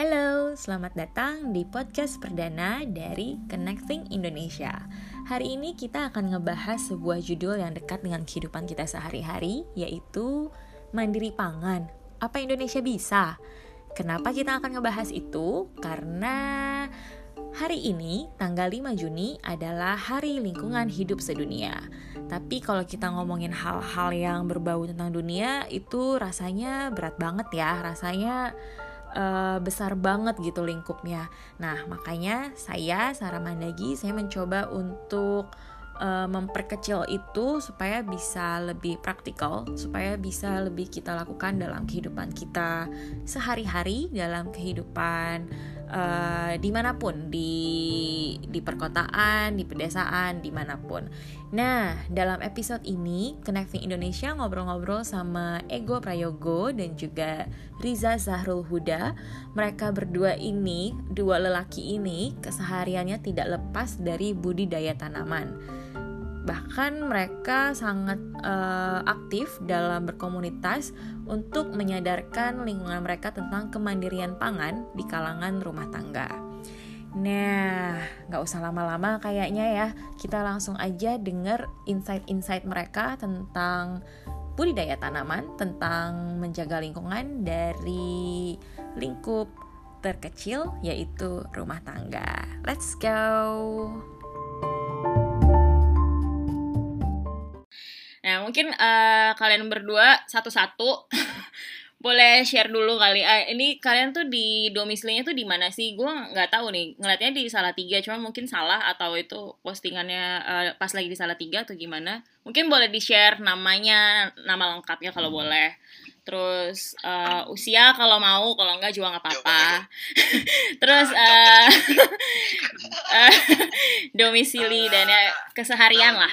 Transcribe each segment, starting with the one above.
Halo, selamat datang di podcast perdana dari Connecting Indonesia. Hari ini kita akan ngebahas sebuah judul yang dekat dengan kehidupan kita sehari-hari, yaitu Mandiri Pangan. Apa Indonesia bisa? Kenapa kita akan ngebahas itu? Karena Hari ini, tanggal 5 Juni adalah Hari Lingkungan Hidup Sedunia. Tapi kalau kita ngomongin hal-hal yang berbau tentang dunia, itu rasanya berat banget ya. Rasanya uh, besar banget gitu lingkupnya. Nah, makanya saya Sarah Mandagi saya mencoba untuk uh, memperkecil itu supaya bisa lebih praktikal, supaya bisa lebih kita lakukan dalam kehidupan kita sehari-hari, dalam kehidupan uh, di mana pun di di perkotaan, di pedesaan, di mana pun. Nah, dalam episode ini Connecting Indonesia ngobrol-ngobrol sama Ego Prayogo dan juga Riza Zahrul Huda. Mereka berdua ini, dua lelaki ini, kesehariannya tidak lepas dari budidaya tanaman bahkan mereka sangat uh, aktif dalam berkomunitas untuk menyadarkan lingkungan mereka tentang kemandirian pangan di kalangan rumah tangga. Nah, nggak usah lama-lama kayaknya ya, kita langsung aja denger insight-insight mereka tentang budidaya tanaman, tentang menjaga lingkungan dari lingkup terkecil yaitu rumah tangga. Let's go! Nah, mungkin uh, kalian berdua satu-satu boleh share dulu kali. Uh, ini kalian tuh di domisilinya tuh di mana sih? Gue nggak tahu nih. Ngeliatnya di salah tiga, cuma mungkin salah atau itu postingannya uh, pas lagi di salah tiga atau gimana? Mungkin boleh di share namanya, nama lengkapnya kalau boleh. Terus uh, usia kalau mau, kalau enggak juga nggak apa-apa. Terus uh, uh, domisili dan ya keseharian lah.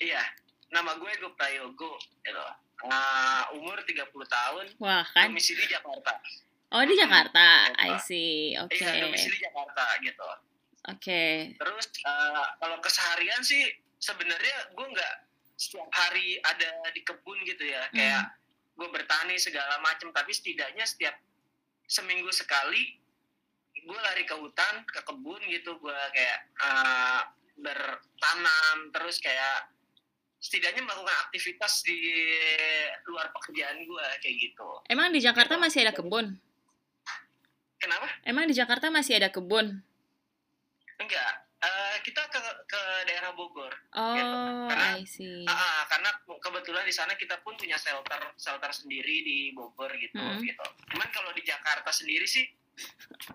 Iya, nama gue Ego Prayogo gitu. Uh, umur 30 tahun. Wah, kan. Domisili Jakarta. Oh, di Jakarta. Hmm, I see. Oke. Okay. Iya, domisili Jakarta gitu. Oke. Okay. Terus uh, kalau keseharian sih sebenarnya gue nggak setiap hari ada di kebun gitu ya. Hmm. Kayak gue bertani segala macam, tapi setidaknya setiap seminggu sekali gue lari ke hutan, ke kebun gitu. Gue kayak uh, bertanam terus kayak setidaknya melakukan aktivitas di luar pekerjaan gue kayak gitu. Emang di Jakarta masih ada kebun? Kenapa? Emang di Jakarta masih ada kebun? Enggak, uh, kita ke ke daerah Bogor. Oh, gitu. karena, I see. Uh, karena kebetulan di sana kita pun punya shelter shelter sendiri di Bogor gitu hmm. gitu. Cuman kalau di Jakarta sendiri sih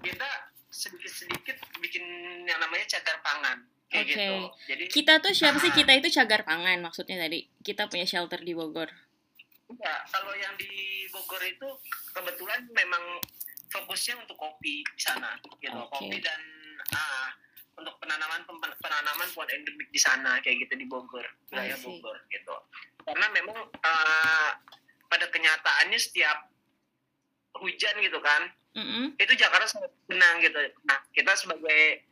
kita sedikit sedikit bikin yang namanya cagar pangan Oke. Okay. Gitu. Jadi kita tuh siapa sih kita itu cagar pangan maksudnya tadi. Kita punya shelter di Bogor. Ya, kalau yang di Bogor itu kebetulan memang fokusnya untuk kopi di sana gitu. Okay. Kopi dan ah untuk penanaman penanaman pohon endemik di sana kayak gitu di Bogor, wilayah Bogor gitu. Karena memang uh, pada kenyataannya setiap hujan gitu kan, mm -hmm. itu Jakarta sangat tenang gitu. Nah, kita sebagai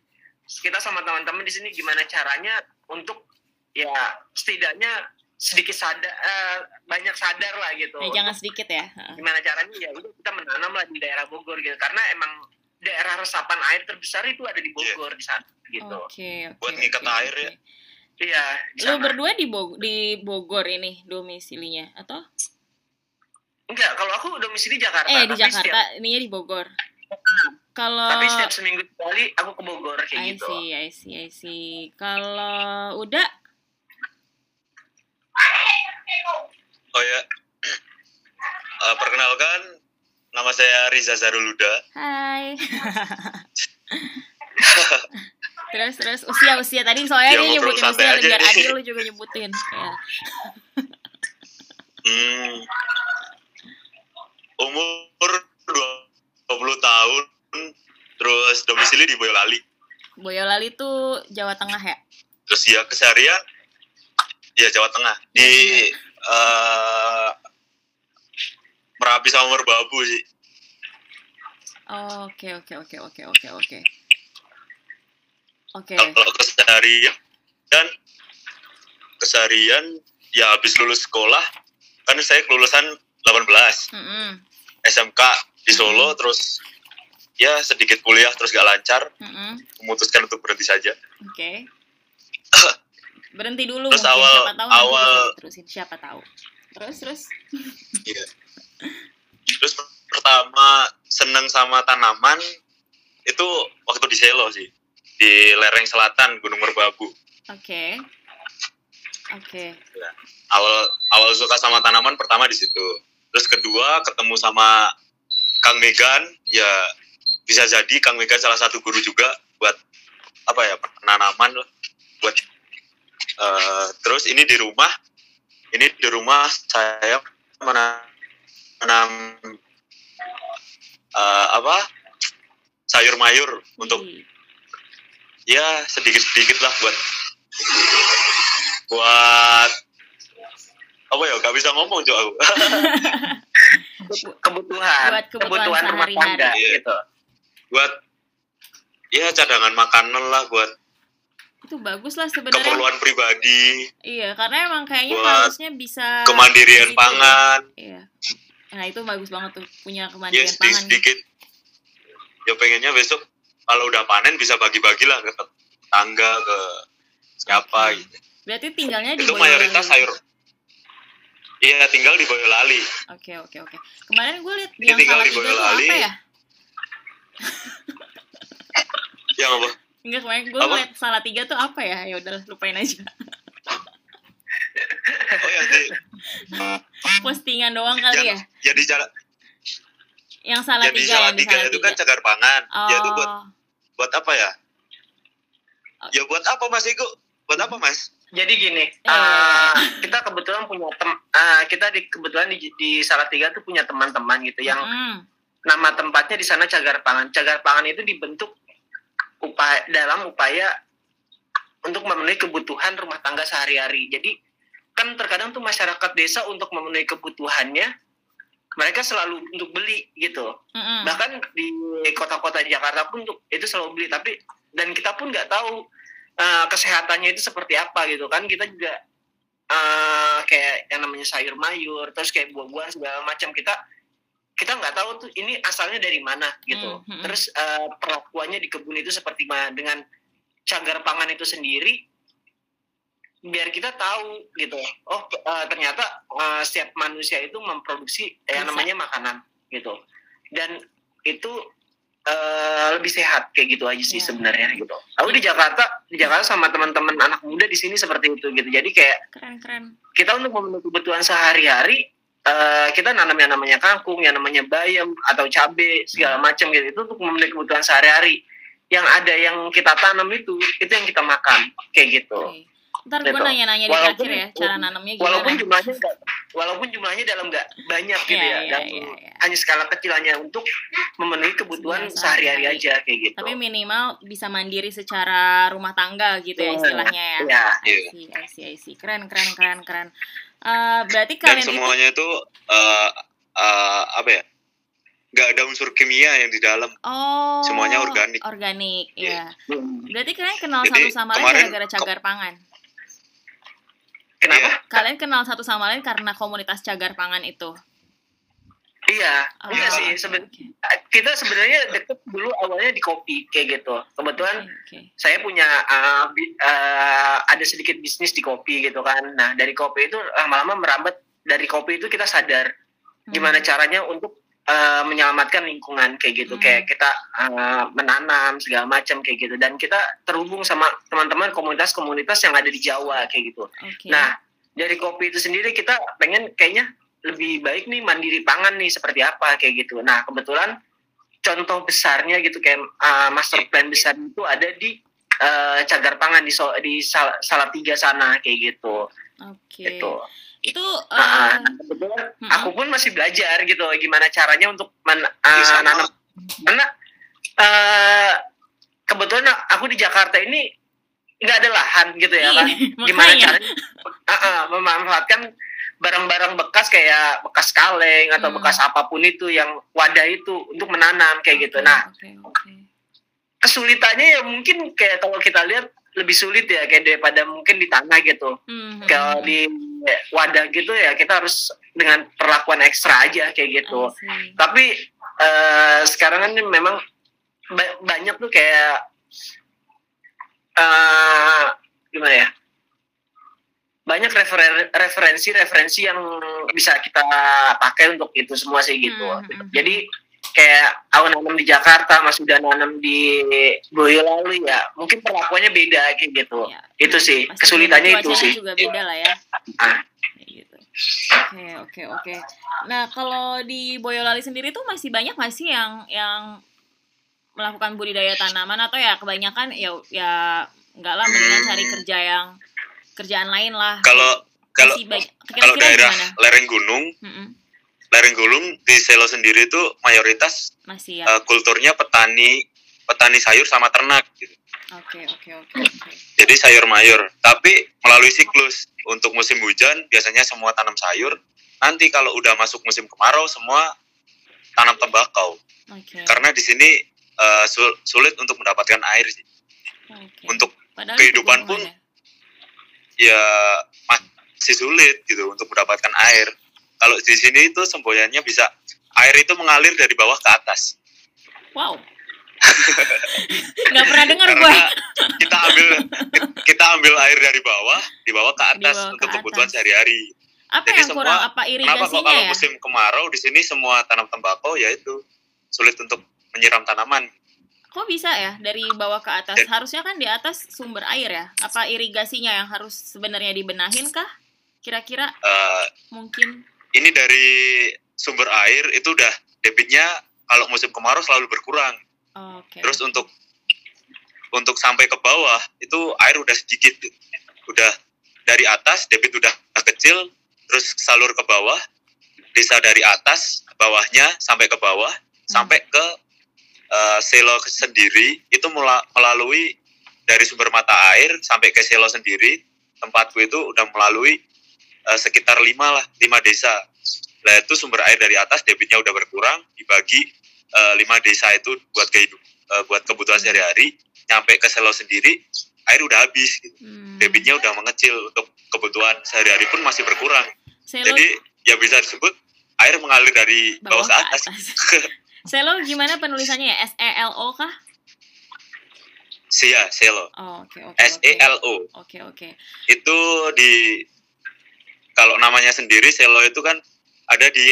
kita sama teman-teman di sini gimana caranya untuk ya setidaknya sedikit sadar uh, banyak sadar lah gitu. Ya, jangan sedikit ya. Gimana caranya ya udah kita menanam lah di daerah Bogor gitu karena emang daerah resapan air terbesar itu ada di iya. Bogor yeah. di sana gitu. Oke, okay, okay, Buat ngikat okay, air ya. Iya. Lu berdua di Bogor, di Bogor ini domisilinya atau? Enggak, kalau aku domisili Jakarta. Eh, di Jakarta, setiap... ininya di Bogor. Kalau tapi setiap seminggu sekali aku ke Bogor kayak I gitu. See, I see, I see. Kalau udah Oh ya. Uh, perkenalkan nama saya Riza Zaruluda. Hai. terus terus usia usia tadi soalnya ya, dia nyebutin usia biar adil lu juga nyebutin ya. hmm. Umur 20 tahun terus domisili di Boyolali. Boyolali itu Jawa Tengah ya? Terus ya keseharian ya Jawa Tengah. Di uh, Merapi sama Merbabu sih. Oke oke oke oke oke oke. Oke. Kalau keseharian dan keseharian ya habis lulus sekolah kan saya kelulusan 18 mm -hmm. SMK di Solo mm -hmm. terus ya sedikit kuliah terus gak lancar Mm-mm. memutuskan untuk berhenti saja Oke. Berhenti dulu Terus mungkin awal- siapa tahu awal- bisa diterusin siapa tahu. Terus terus. Iya. Terus pertama seneng sama tanaman itu waktu di Selo sih di lereng selatan Gunung Merbabu. Oke. Oke. Awal awal suka sama tanaman pertama di situ. Terus kedua ketemu sama Kang Megan ya bisa jadi Kang Megan salah satu guru juga buat apa ya penanaman lah buat eh, terus ini di rumah ini di rumah saya menanam menanam eh, apa sayur mayur untuk Ih, ya sedikit sedikit lah buat buat apa ya gak bisa ngomong Jo aku. Kebutuhan. Buat kebutuhan rumah tangga Iya. gitu buat ya cadangan makanan lah buat itu bagus lah sebenarnya. keperluan pribadi Iya, karena emang kayaknya harusnya bisa kemandirian gitu. pangan Iya. Nah, itu bagus banget tuh punya ya kemandirian sedikit pangan. sedikit ya pengennya besok kalau udah panen bisa bagi-bagi lah ke tetangga ke siapa Oke. gitu Berarti tinggalnya di itu Boyolali. mayoritas sayur iya tinggal di Boyolali Oke, oke, oke. Kemarin gue Ini yang tinggal salah di tiga Boyolali. apa ya? Yang apa Enggak, kemarin gue Apa? liat salah tiga tuh apa ya? Ya udah lupain aja. oh yang di Postingan doang kali ya. yang, ya di jalan Yang salah yang di tiga salah yang tiga salah itu tiga. kan cagar pangan oh. ya itu buat buat apa ya Oh. ya buat apa mas Iko buat apa mas jadi gini Eh. eh, kita kebetulan punya tem eh, kita di kebetulan di, di Salatiga tuh punya teman-teman gitu yang Mm, nama tempatnya di sana cagar pangan cagar pangan itu dibentuk upaya dalam upaya untuk memenuhi kebutuhan rumah tangga sehari-hari. Jadi kan terkadang tuh masyarakat desa untuk memenuhi kebutuhannya mereka selalu untuk beli gitu. Mm-mm. bahkan di kota-kota Jakarta pun untuk itu selalu beli tapi dan kita pun nggak tahu uh, kesehatannya itu seperti apa gitu kan. Kita juga uh, kayak yang namanya sayur mayur terus kayak buah-buahan segala macam. Kita kita nggak tahu tuh ini asalnya dari mana gitu Hmm, hmm, terus uh, perlakuannya di kebun itu seperti mana dengan cagar pangan itu sendiri biar kita tahu gitu oh uh, ternyata uh, setiap manusia itu memproduksi yang namanya makanan gitu dan itu eh, lebih sehat kayak gitu aja sih Ya. sebenarnya gitu. Aku di Jakarta, di Jakarta sama teman-teman anak muda di sini seperti itu gitu. Jadi kayak Keren, keren. kita untuk memenuhi kebutuhan sehari-hari eh, kita nanam yang namanya kangkung, yang namanya bayam atau cabe segala macam gitu itu untuk memenuhi kebutuhan sehari-hari. Yang ada yang kita tanam itu itu yang kita makan kayak gitu. Oke. Ntar gue Gitu. nanya-nanya di akhir ya, cara nanamnya gimana. Walaupun jumlahnya nggak, walaupun jumlahnya dalam nggak banyak gitu Iya, ya, iya, dalam iya, iya. hanya skala kecil hanya untuk memenuhi kebutuhan Iya, sehari-hari aja kayak gitu. Tapi minimal bisa mandiri secara rumah tangga gitu ya Iya. istilahnya ya. Iya. I see, I see, I see. Keren, keren, keren, keren. Eh, berarti dan kalian itu semuanya itu eh, eh, apa ya nggak ada unsur kimia yang di dalam oh semuanya organik. Organik, Iya. ya. Berarti kalian kenal Jadi, satu sama lain gara-gara cagar pangan. Kenapa? Kalian kenal satu sama lain karena komunitas cagar pangan itu. Iya, Oh, iya sih. Seben- kita sebenarnya deket dulu awalnya di kopi kayak gitu. Kebetulan oke. saya punya uh, bi- uh, ada sedikit bisnis di kopi gitu kan. Nah dari kopi itu lama-lama merambat dari kopi itu kita sadar Hmm. gimana caranya untuk uh, menyelamatkan lingkungan kayak gitu. Hmm. Kayak kita uh, menanam segala macam kayak gitu. Dan kita terhubung sama teman-teman komunitas-komunitas yang ada di Jawa kayak gitu. Oke. Nah, dari kopi itu sendiri kita pengen kayaknya lebih baik nih mandiri pangan nih seperti apa kayak gitu. Nah, kebetulan contoh besarnya gitu kayak uh, master plan besar itu ada di uh, cagar pangan di so, di Sal- Salatiga sana kayak gitu. Oke. Gitu. Itu Nah, eh, kebetulan aku pun masih belajar gitu gimana caranya untuk men, uh, nanam karena uh, kebetulan aku di Jakarta ini nggak ada lahan gitu ya kan gimana caranya Ah, ah, memanfaatkan barang-barang bekas kayak bekas kaleng atau Hmm. bekas apa pun itu yang wadah itu untuk menanam kayak gitu. Oke, Nah, oke, oke. kesulitannya ya mungkin kayak kalau kita lihat lebih sulit ya kayak daripada mungkin di tanah gitu. Hmm, Kalau di wadah gitu ya kita harus dengan perlakuan ekstra aja kayak gitu. Tapi eh, sekarang kan memang ba- banyak tuh kayak uh, gimana ya banyak referen- referensi-referensi yang bisa kita pakai untuk itu semua sih gitu. Hmm, hmm, hmm. Jadi kayak aku nanam di Jakarta, Mas udah nanam di Boyolali ya, mungkin perlakuannya beda kayak gitu. Ya, Itu sih, kesulitannya itu sih. juga beda lah ya. Ah. Gitu. Oke oke oke. Nah kalau di Boyolali sendiri tuh masih banyak nggak sih yang yang melakukan budidaya tanaman atau ya kebanyakan ya ya enggak lah mendingan cari kerja yang kerjaan lain lah. Kalau kalau kalau daerah gimana? lereng gunung, Mm-mm. lereng gunung di Selo sendiri itu mayoritas Masih ya. eh, kulturnya petani petani sayur sama ternak gitu. Oke oke oke oke. Jadi sayur mayur, tapi melalui siklus. Untuk musim hujan biasanya semua tanam sayur. Nanti kalau udah masuk musim kemarau semua tanam tembakau. Oke. Karena di sini sul- sulit untuk mendapatkan air sih. Oke. Untuk Padahal kehidupan pun hubungannya. Ya masih sulit gitu untuk mendapatkan air. Kalau di sini itu semboyannya bisa air itu mengalir dari bawah ke atas. Wow. Nggak pernah dengar gue. kita ambil kita ambil air dari bawah, dibawa ke atas Dibawa ke untuk kebutuhan atas. sehari-hari. Apa Jadi yang semua- kurang? Apa Kenapa kok irigasinya kalau ya? musim kemarau di sini semua tanam tembakau ya itu sulit untuk menyiram tanaman. Kok bisa ya dari bawah ke atas? Dan- Harusnya kan di atas sumber air ya. Apa irigasinya yang harus sebenarnya dibenahin kah? Kira-kira Eh, mungkin. ini dari sumber air itu udah debitnya kalau musim kemarau selalu berkurang. Oke. Terus untuk untuk sampai ke bawah itu air udah sedikit, udah dari atas debit udah kecil, terus salur ke bawah, bisa dari atas bawahnya sampai ke bawah, sampai ke eh, selo sendiri itu mula- melalui dari sumber mata air sampai ke selo sendiri tempatku itu udah melalui eh, sekitar lima lah lima desa. Nah itu sumber air dari atas debitnya udah berkurang dibagi eh, lima desa itu buat kehidup eh, buat kebutuhan sehari-hari nyampe ke selo sendiri air udah habis gitu. Hmm. debitnya udah mengecil untuk kebutuhan sehari-hari pun masih berkurang Selo, jadi ya bisa disebut air mengalir dari bawah, ke atas, Selo gimana penulisannya ya? S E L O kah? Sia selo Oh, oke oke. S E oke. L O Oke oke. itu di kalau namanya sendiri selo itu kan ada di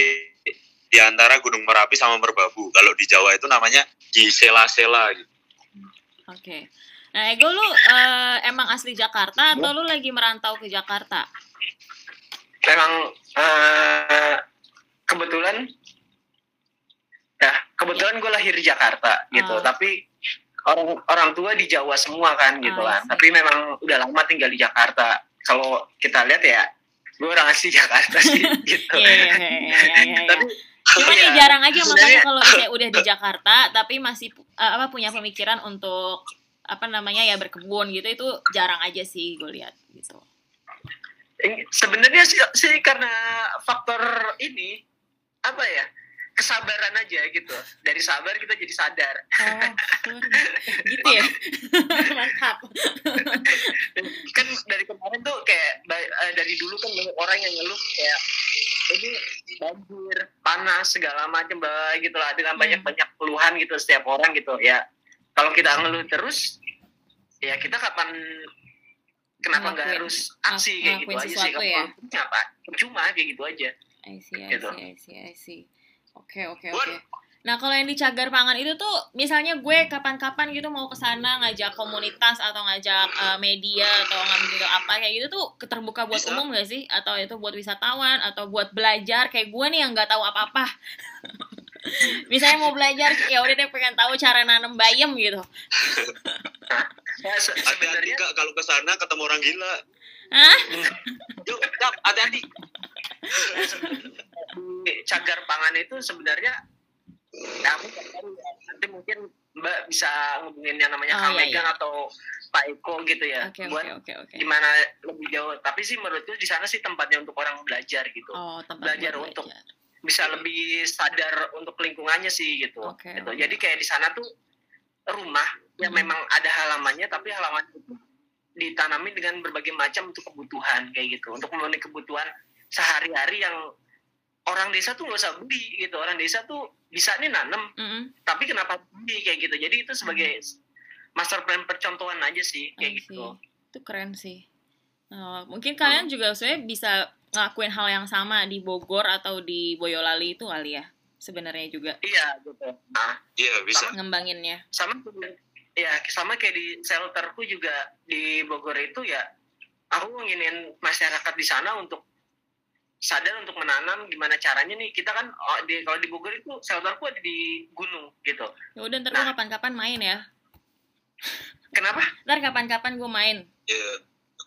di antara Gunung Merapi sama Merbabu kalau di Jawa itu namanya di sela-sela gitu. Oke. Nah, Ego lu eh, emang asli Jakarta atau lu lagi merantau ke Jakarta? Memang eh, kebetulan kebetulan gue lahir di Jakarta gitu, Ah. tapi orang orang tua di Jawa semua kan gitu Ah, kan. Tapi memang udah lama tinggal di Jakarta. Kalau kita lihat ya, gue orang asli Jakarta sih gitu. Iya iya iya iya iya. iya. Tapi Cuman ya ya, jarang aja makanya kalau misalnya udah di Jakarta tapi masih eh, apa punya pemikiran untuk apa namanya ya berkebun gitu itu jarang aja sih gue lihat gitu. Sebenarnya sih, sih karena faktor ini apa ya kesabaran aja gitu dari sabar kita jadi sadar Oh, gitu ya. Mantap. kan dari kemarin tuh kayak eh, dari dulu kan banyak orang yang ngeluh kayak ini banjir panas segala macam bah, gitu lah dengan Hmm. banyak banyak keluhan gitu setiap orang gitu ya kalau kita ngeluh terus ya kita kapan kenapa nggak harus aksi kayak gitu aja sih ya. ngeluh apa cuma kayak gitu aja I see, I Gitu. see, I see, I see. Oke, oke, oke. Nah, kalau yang di cagar pangan itu tuh, misalnya gue kapan-kapan gitu mau ke sana ngajak komunitas atau ngajak eh, media atau ngambil gitu apa kayak gitu tuh terbuka buat Bisa. umum gak sih? Atau itu buat wisatawan atau buat belajar kayak gue nih yang nggak tahu apa-apa. misalnya mau belajar, ya udah deh pengen tahu cara nanam bayam gitu. ya, se- hati-hati kalau ke sana ketemu orang gila Hah? yuk hati-hati cagar pangan itu sebenarnya ya ya. nanti mungkin mbak bisa ngubungin yang namanya Oh, Kang iya, iya. atau Pak Eko gitu ya Oke, buat oke, oke, oke. gimana lebih jauh tapi sih menurutku di sana sih tempatnya untuk orang belajar gitu Oh, belajar buat untuk- belajar. bisa lebih sadar untuk lingkungannya sih gitu, Oke, gitu. oke. jadi kayak di sana tuh rumah yang Hmm. memang ada halamannya tapi halaman itu ditanami dengan berbagai macam untuk kebutuhan kayak gitu untuk memenuhi kebutuhan sehari-hari yang orang desa tuh nggak usah beli gitu orang desa tuh bisa nih nanam Mm -mm. tapi kenapa beli kayak gitu jadi itu sebagai master plan percontohan aja sih kayak I gitu see. Itu keren sih. Uh, mungkin kalian juga sebenarnya bisa ngelakuin hal yang sama di Bogor atau di Boyolali itu kali ya sebenarnya juga iya gitu nah Iya bisa. ngembanginnya. sama ya sama kayak di shelterku juga di Bogor itu ya aku nginin masyarakat di sana untuk sadar untuk menanam gimana caranya nih kita kan oh, di kalau di Bogor itu shelterku ada di gunung gitu Ya udah ntar Nah. kapan-kapan main ya. kenapa Ntar kapan-kapan gue main. Iya.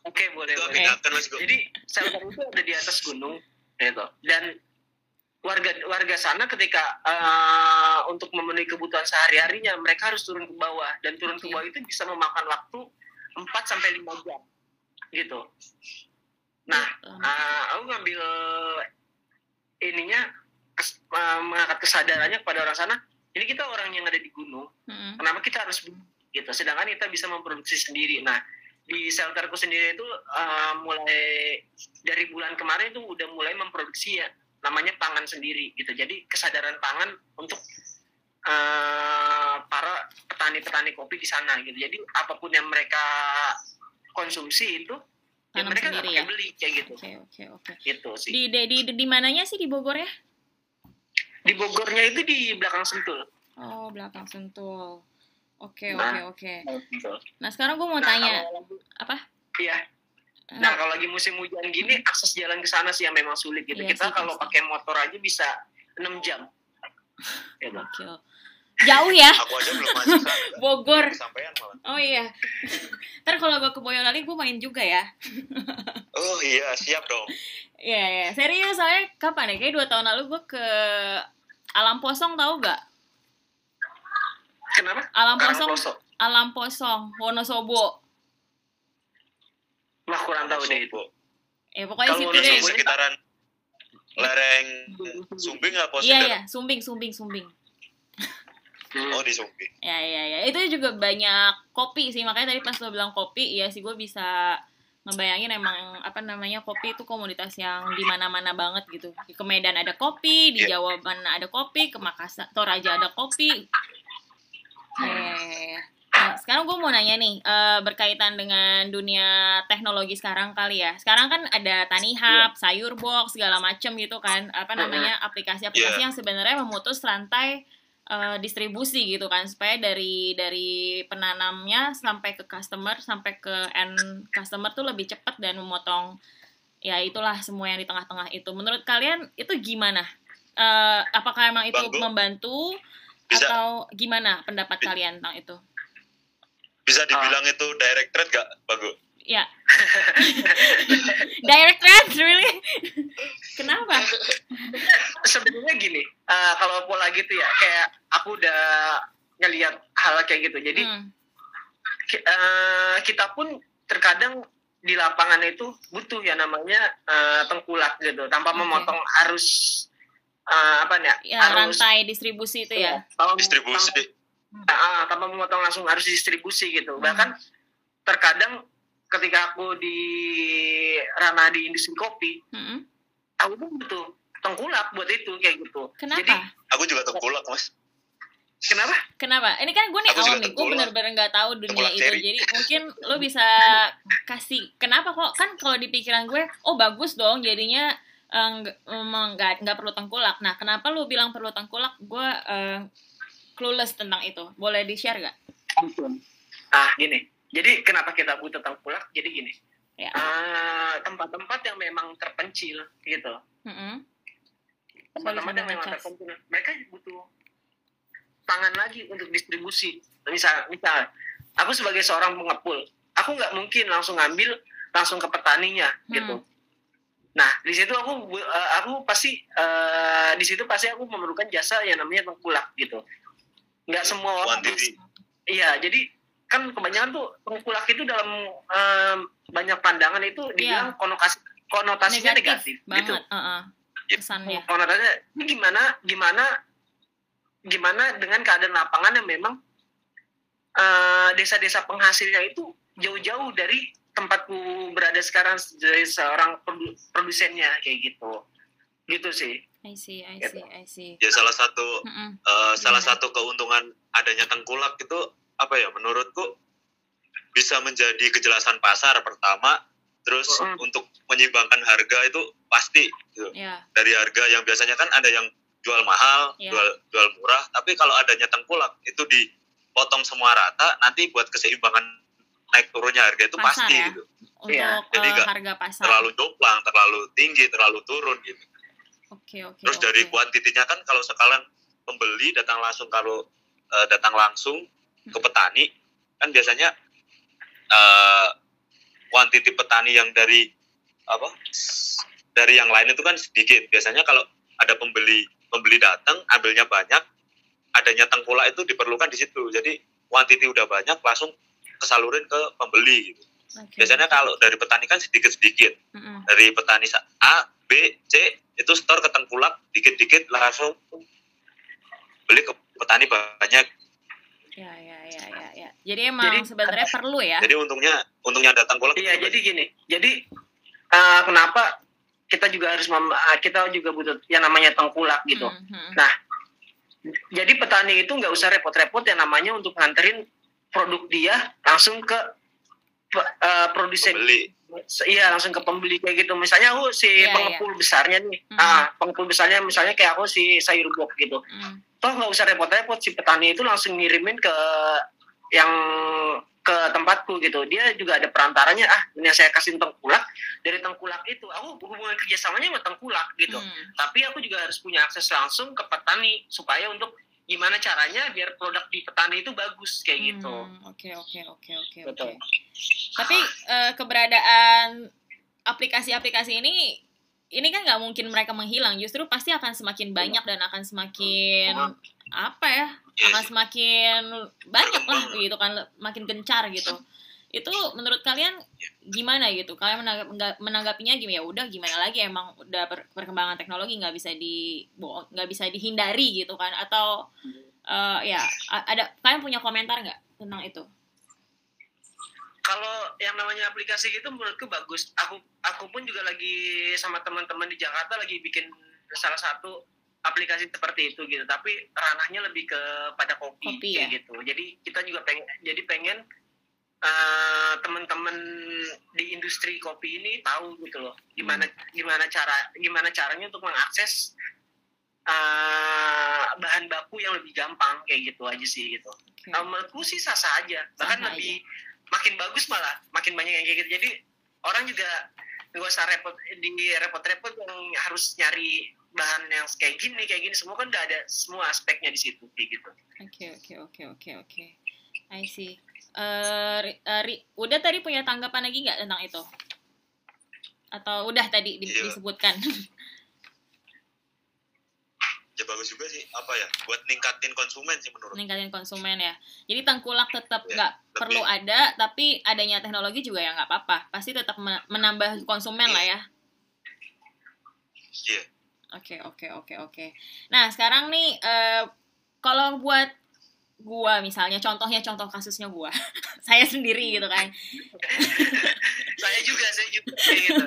oke boleh Itu boleh mas Go. jadi shelter itu ada di atas gunung gitu dan warga warga sana ketika eh, untuk memenuhi kebutuhan sehari harinya mereka harus turun ke bawah dan turun ke bawah itu bisa memakan waktu 4 sampai lima jam gitu nah eh, aku ngambil ininya kes- eh, mengangkat kesadarannya kepada orang sana ini kita orang yang ada di gunung mm-mm. kenapa kita harus gitu. Sedangkan kita bisa memproduksi sendiri. Nah di shelterku sendiri itu eh, mulai dari bulan kemarin itu udah mulai memproduksi ya namanya pangan sendiri gitu. Jadi kesadaran pangan untuk eh, para petani-petani kopi di sana gitu. Jadi apa pun yang mereka konsumsi itu ya mereka sendiri ya? beli kayak gitu Oke oke oke. gitu sih Di, di di di mananya sih di Bogor ya? di Bogornya itu di belakang Sentul Oh belakang Sentul. Oke oke Nah. oke. gitu. Nah sekarang gue mau Nah, tanya kalau- apa? iya Nah, kalau lagi musim hujan gini, akses jalan ke sana sih yang memang sulit gitu. Iya Kita sih, kalau pasti. pakai motor aja bisa 6 jam. Gitu. Jauh ya Aku aja belum masuk sana. Bogor. Sampean malah. Oh iya. Ntar kalau gue ke Boyolali gue main juga ya. Oh iya, siap dong. Iya iya. Serius soalnya kapan ya? Kayak dua tahun lalu gue ke Alam Posong tahu gak? Kenapa? Alam Posong. Alam Posong Wonosobo. Wah, kurang tahu deh itu. Ya pokoknya Kalau situ deh. sekitaran lereng Sumbing apa Iya iya, Sumbing Sumbing Sumbing. Hmm. Oh di Sumbing. Ya ya ya. Itu juga banyak kopi sih. Makanya tadi pas lo bilang kopi, ya sih gue bisa ngebayangin emang apa namanya kopi itu komoditas yang di mana-mana banget gitu. Di ke Medan ada kopi, di Iya. Jawa mana ada kopi, ke Makassar Toraja ada kopi. Eh, nah, sekarang gue mau nanya nih eh, berkaitan dengan dunia teknologi sekarang kali ya. Sekarang kan ada Tani Hub, Sayur Box segala macem gitu kan. Apa namanya aplikasi-aplikasi Iya. yang sebenarnya memutus rantai eh, distribusi gitu kan supaya dari dari penanamnya sampai ke customer sampai ke end customer tuh lebih cepat dan memotong ya itulah semua yang di tengah-tengah itu. Menurut kalian itu gimana? Eh, apakah emang itu Banggo. membantu Bisa atau gimana pendapat Bi- kalian tentang itu? bisa dibilang itu direct trade gak, Bagu? Ya. Direct trade, really? Kenapa? Sebenarnya gini, eh, kalau pola gitu ya, kayak aku udah ngelihat hal kayak gitu. Jadi Hmm, ki- eh, kita pun terkadang di lapangan itu butuh ya namanya eh, tengkulak gitu, tanpa Oke. memotong arus eh, apa nih? ya rantai distribusi itu ya. tanpa- Distribusi. tanpa- Ah, tanpa memotong langsung harus distribusi gitu. Hmm. Bahkan terkadang ketika aku di ranah di industri kopi, Mm-mm. aku tuh butuh tengkulak buat itu kayak gitu. Kenapa? Jadi Aku juga tengkulak mas. kenapa? Kenapa? Ini kan gue nih Aku awam nih, gue bener-bener nggak tahu dunia Tengkulak itu. Jadi mungkin lo bisa kasih kenapa kok kan kalau di pikiran gue, oh bagus dong jadinya eh, nggak emang nggak nggak perlu tengkulak. Nah kenapa lo bilang perlu tengkulak? Gue eh, clueless tentang itu. Boleh di share gak? Ah gini. Jadi kenapa kita butuh tengkulak? Jadi gini. Ya. Ah, tempat-tempat yang memang terpencil gitu. Mm-mm. Tempat-tempat yang memang terpencil. Mereka butuh tangan lagi untuk distribusi. Misal, misal, aku sebagai seorang pengepul, aku nggak mungkin langsung ngambil langsung ke petaninya gitu. Hmm. Nah, di situ aku eh, aku pasti eh, di situ pasti aku memerlukan jasa yang namanya tengkulak gitu. Nggak semua orang. Iya, jadi kan kebanyakan tuh tengkulak itu dalam em, banyak pandangan itu dibilang konotasi konotasinya negatif, Iya. banget. gitu. uh-uh. Yep. Kesannya. Konotasinya ini gimana gimana gimana dengan keadaan lapangan yang memang eh, desa-desa penghasilnya itu jauh-jauh dari tempatku berada sekarang dari seorang produ- produsennya kayak gitu. Gitu sih. I see, I see, I see. Ya salah satu Mm -mm. eh, salah satu keuntungan adanya tengkulak itu apa ya menurutku bisa menjadi kejelasan pasar pertama terus Mm. untuk menyeimbangkan harga itu pasti gitu. Ya, dari harga yang biasanya kan ada yang jual mahal, Iya. jual jual murah, tapi kalau adanya tengkulak itu dipotong semua rata, nanti buat keseimbangan naik turunnya harga itu Pasar pasti ya? gitu. untuk Iya, jadi nggak harga pasar. Terlalu jomplang, terlalu tinggi, terlalu turun gitu. Oke, oke. Terus dari oke. kuantitinya kan kalau sekalian pembeli datang langsung kalau eh, datang langsung ke petani kan biasanya kuantiti petani yang dari apa dari yang lain itu kan sedikit. Biasanya kalau ada pembeli pembeli datang ambilnya banyak, adanya tengkulak itu diperlukan di situ. Jadi kuantiti udah banyak langsung kesalurin ke pembeli gitu. Oke. Biasanya kalau dari petani kan sedikit-sedikit Mm-mm. dari petani A, B, C itu store ke tengkulak dikit-dikit langsung beli ke petani banyak. Ya, ya, ya, ya, ya. Jadi emang Jadi- sebenarnya perlu ya. Jadi untungnya untungnya ada tengkulak. Iya, jadi gini. Jadi eh, kenapa kita juga harus mem- eh, kita juga butuh yang namanya tengkulak gitu. Hmm, hmm. Nah, jadi petani itu nggak usah repot-repot yang namanya untuk nganterin produk dia langsung ke eh, produsen. Pembeli. Iya, langsung ke pembeli kayak gitu. Misalnya aku si Iya, pengepul besarnya nih. Mhm. Ah, pengepul besarnya misalnya kayak aku si sayur gok gitu. Hmm. Toh nggak usah repot-repot si petani itu langsung ngirimin ke yang ke tempatku gitu. Dia juga ada perantaranya. Ah, ini yang saya kasih tengkulak. Dari tengkulak itu, aku hubungan kerjasamanya sama tengkulak gitu Hmm. tapi aku juga harus punya akses langsung ke petani supaya untuk gimana caranya biar produk di petani itu bagus kayak gitu. Hmm, Oke, oke, oke, oke, oke. Betul. Tapi eh, keberadaan aplikasi-aplikasi ini ini kan nggak mungkin mereka menghilang, justru pasti akan semakin banyak dan akan semakin apa ya? Iya akan semakin banyak lah gitu kan, makin gencar gitu. Itu menurut kalian gimana gitu? Kalian menanggap, menanggapinya gimana? Ya udah gimana lagi emang udah per- perkembangan teknologi nggak bisa di nggak bisa dihindari gitu kan? Atau eh, ya ada kalian punya komentar nggak tentang itu? Kalau yang namanya aplikasi gitu menurutku bagus. Aku aku pun juga lagi sama teman-teman di Jakarta lagi bikin salah satu aplikasi seperti itu gitu. Tapi ranahnya lebih ke pada kopi, Kopi, ya? gitu. Jadi kita juga pengen jadi pengen eh, teman-teman di industri kopi ini tahu gitu loh gimana gimana cara gimana caranya untuk mengakses eh, bahan baku yang lebih gampang kayak gitu aja sih gitu. Oke. Nah, menurutku sih sah-sah aja. Bahkan Sah-sah lebih makin bagus malah, makin banyak yang kayak gitu. Jadi orang juga nggak usah repot di repot-repot yang harus nyari bahan yang kayak gini, kayak gini. Semua kan udah ada semua aspeknya di situ kayak gitu. Oke oke oke oke oke. I see. Eh, Ri- udah tadi punya tanggapan lagi nggak tentang itu? Atau udah tadi di- Iya. disebutkan? Ya bagus juga sih apa ya buat ningkatin konsumen sih menurut. Meningkatin konsumen ya. Jadi tengkulak tetap Ya, nggak lebih- perlu ada, tapi adanya teknologi juga ya nggak apa-apa. Pasti tetap me- menambah konsumen lah ya. Iya. Oke oke oke oke. Nah sekarang nih eh, kalau buat gua misalnya contohnya contoh kasusnya gua. Saya sendiri gitu kan. Saya juga, saya juga gitu.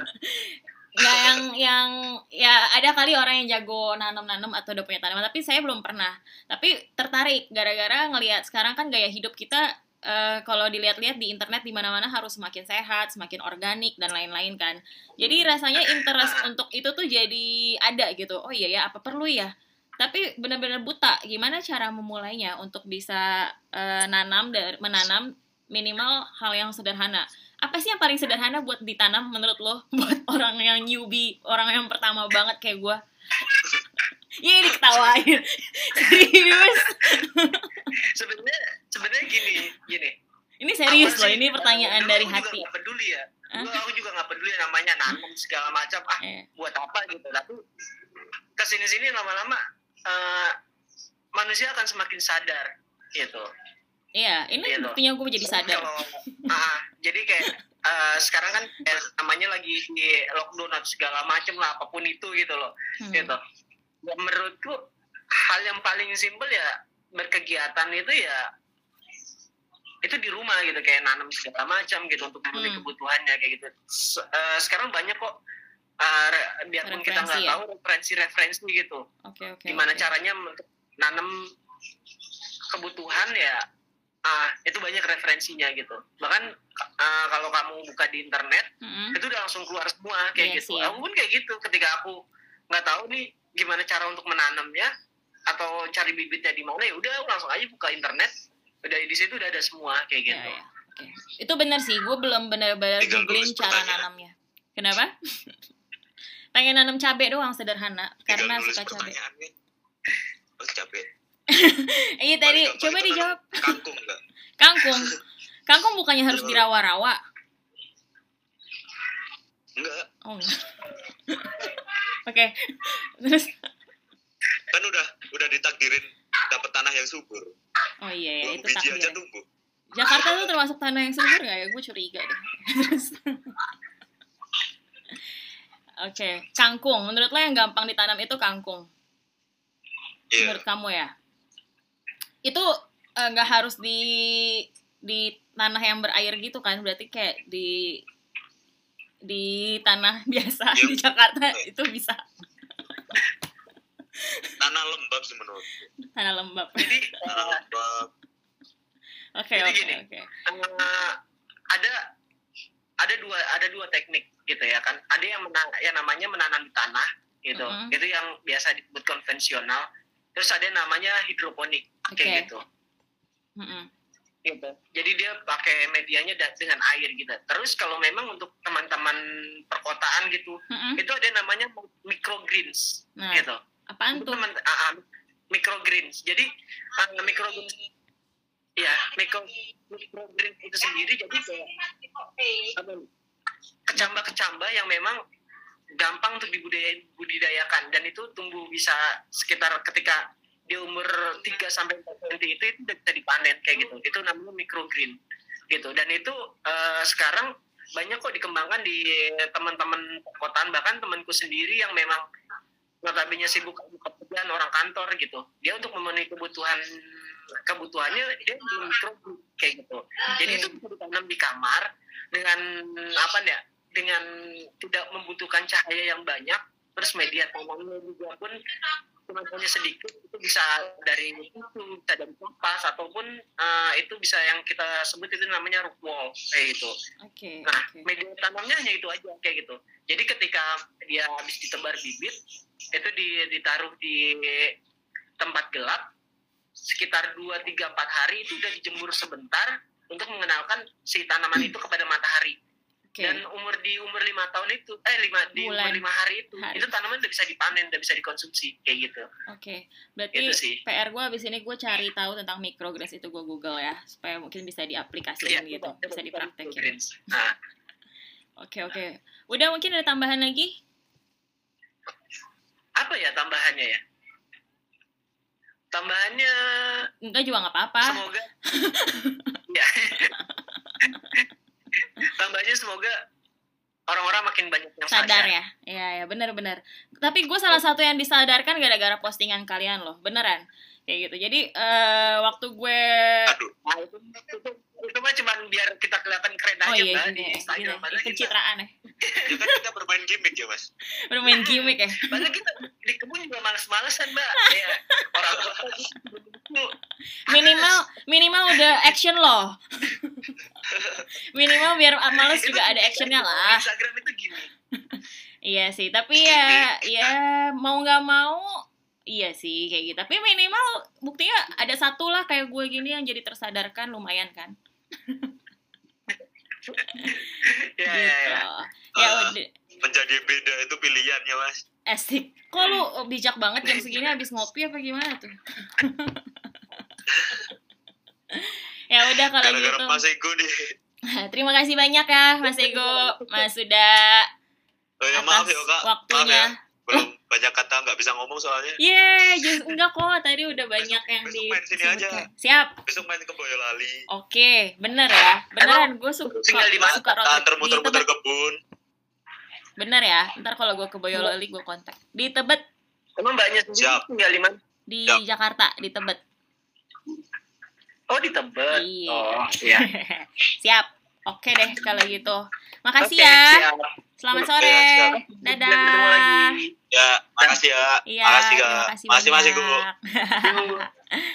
nggak yang yang ya ada kali orang yang jago nanam-nanam atau udah punya tanaman tapi saya belum pernah. Tapi tertarik gara-gara ngelihat sekarang kan gaya hidup kita eh, kalau dilihat-lihat di internet di mana-mana harus semakin sehat semakin organik dan lain-lain kan. Jadi rasanya interest untuk itu tuh jadi ada gitu. Oh iya ya apa perlu ya tapi benar-benar buta. Gimana cara memulainya untuk bisa eh, nanam dan menanam minimal hal yang sederhana? Apa sih yang paling sederhana buat ditanam menurut lo? Buat orang yang newbie orang yang pertama banget kayak gue Iya ini ketawain serius? Sebenarnya sebenarnya gini, gini. ini serius loh ini pertanyaan dari aku hati. Juga gak peduli ya. Dulu aku juga gak peduli namanya nanam segala macam. Ah, eh, buat apa gitu. Tapi ke sini sini lama-lama eh, manusia akan semakin sadar gitu. iya ini loh. buktinya gue jadi sadar Kalau, ah, jadi kayak eh, sekarang kan eh, namanya lagi di lockdown atau segala macam lah apa pun itu gitu loh. Hmm. Gitu. Ya, menurutku hal yang paling simpel ya berkegiatan itu ya itu di rumah gitu kayak nanam segala macam gitu untuk memenuhi Hmm. kebutuhannya kayak gitu. Se- eh, sekarang banyak kok uh, biarpun kita nggak Referensi ya? tahu referensi-referensi gitu Oke oke. gimana oke. caranya untuk nanam kebutuhan ya ah itu banyak referensinya gitu bahkan ah, kalau kamu buka di internet Mm-mm. itu udah langsung keluar semua kayak Iya gitu sih. aku pun kayak gitu ketika aku nggak tahu nih gimana cara untuk menanamnya atau cari bibitnya di mana ya udah aku langsung aja buka internet udah di situ udah ada semua kayak Ya, gitu ya. Oke. Itu benar sih, gue belum benar-benar googling cara nanamnya. Kenapa? Pengen nanam cabai doang sederhana tinggal karena suka cabai. capek Iya tadi coba dijawab. kangkung enggak Kangkung. Kangkung bukannya harus Iya. dirawa-rawa. enggak Oh enggak. Oke. Terus kan udah udah ditakdirin dapat tanah yang subur oh iya, ya, belum itu takdir. Jakarta tuh termasuk tanah yang subur nggak ya? Gue curiga deh. Terus. Oke, kangkung. Menurut lo yang gampang ditanam itu kangkung. iya Menurut kamu ya? Itu eh, nggak harus di di tanah yang berair gitu kan? Berarti kayak di di tanah biasa Iya. di Jakarta itu bisa tanah lembab sih menurut tanah lembab. jadi tanah lembab Oke oke oke. eh, ada ada dua ada dua teknik gitu ya kan ada yang mena- yang namanya menanam di tanah gitu Mhm. itu yang biasa disebut konvensional terus ada yang namanya hidroponik Oke. kayak gitu Mm-mm. gitu jadi dia pakai medianya dengan air gitu terus kalau memang untuk teman-teman perkotaan gitu Mm-mm. itu ada yang namanya microgreens Nah, gitu apaan Itu tuh? teman ah, ah, microgreens jadi uh, microgreens ya micro microgreens itu sendiri jadi kayak kecamba-kecamba yang memang gampang untuk dibudidayakan dan itu tumbuh bisa sekitar ketika di umur 3 sampai 4 cm itu itu bisa dipanen kayak gitu. Itu namanya microgreen gitu. Dan itu eh, sekarang banyak kok dikembangkan di teman-teman kotaan bahkan temanku sendiri yang memang notabene sibuk pekerjaan orang kantor gitu. Dia untuk memenuhi kebutuhan kebutuhannya dia di microgreen kayak gitu. Jadi itu bisa ditanam di kamar dengan apa ya? Dengan tidak membutuhkan cahaya yang banyak, terus media tanamnya juga pun cuma sedikit itu bisa dari susu, bisa dari kompas ataupun eh, itu bisa yang kita sebut itu namanya root wall kayak gitu. Oke. Nah, oke. media tanamnya hanya itu aja kayak gitu. Jadi ketika dia habis ditebar bibit, itu di- ditaruh di tempat gelap sekitar 2 3 4 hari itu udah dijemur sebentar untuk mengenalkan si tanaman itu kepada matahari. Oke. Dan umur di umur lima tahun itu eh lima di Bulan. umur lima hari itu Hari. itu tanaman udah bisa dipanen, udah bisa dikonsumsi kayak gitu. Oke, berarti Itu sih. PR gue abis ini gue cari tahu tentang microgreens itu gue google ya supaya mungkin bisa diaplikasikan Iya, gitu, coba- bisa dipraktekin. Nah, Oke oke, udah mungkin ada tambahan lagi? apa ya tambahannya ya? Tambahannya Enggak juga nggak apa-apa. semoga ya tambahnya semoga orang-orang makin banyak yang Sadar. Ya, iya ya benar-benar. Tapi gue salah satu yang disadarkan gara-gara postingan kalian loh, beneran kayak gitu. Jadi eh, waktu gue aduh. Nah, itu, itu, itu mah cuma biar kita kelihatan keren oh aja iya mbak gini, di gini, Instagram kita, pencitraan ya, kan kita bermain gimmick ya mas? Bermain gimmick ya. padahal kita di kebun juga males-malesan mbak. Ya orang Minimal minimal udah action loh. minimal biar males juga ada actionnya lah. Instagram itu gini Iya sih, tapi ya ya mau nggak mau iya sih kayak gitu. Tapi minimal buktinya ada satu lah kayak gue gini yang jadi tersadarkan lumayan kan. ya gitu. ya ya Ya udah menjadi beda itu pilihan ya mas asik. Kok lu bijak banget jam segini habis ngopi apa gimana tuh? ya udah kalau gara-gara gitu. mas Ego nih Terima kasih banyak ya Mas Ego, Mas sudah oh, ya, atas maaf ya kak waktunya. maaf ya nggak bisa ngomong soalnya Yeay, just enggak kok. Tadi udah banyak yang besok di main sini aja. Siap. besok main ke Boyolali Oke, bener ya. Beneran gue suka tinggal di mana? suka muter-muter Tebet. kebun Bener ya. Ntar kalau gue ke Boyolali gue kontak. Di Tebet emang banyak sendiri Siap. tinggal di mana di Siap. Jakarta, di Tebet. oh di Tebet Iya. oh iya Siap. Oke deh kalau gitu. Makasih Oke, ya. siap. Selamat Oke, sore. siap. Ketemu lagi. Dadah. Ya, makasih ya. Iya, makasih Kak. kasih Makasih Igu. banyak. Yuk.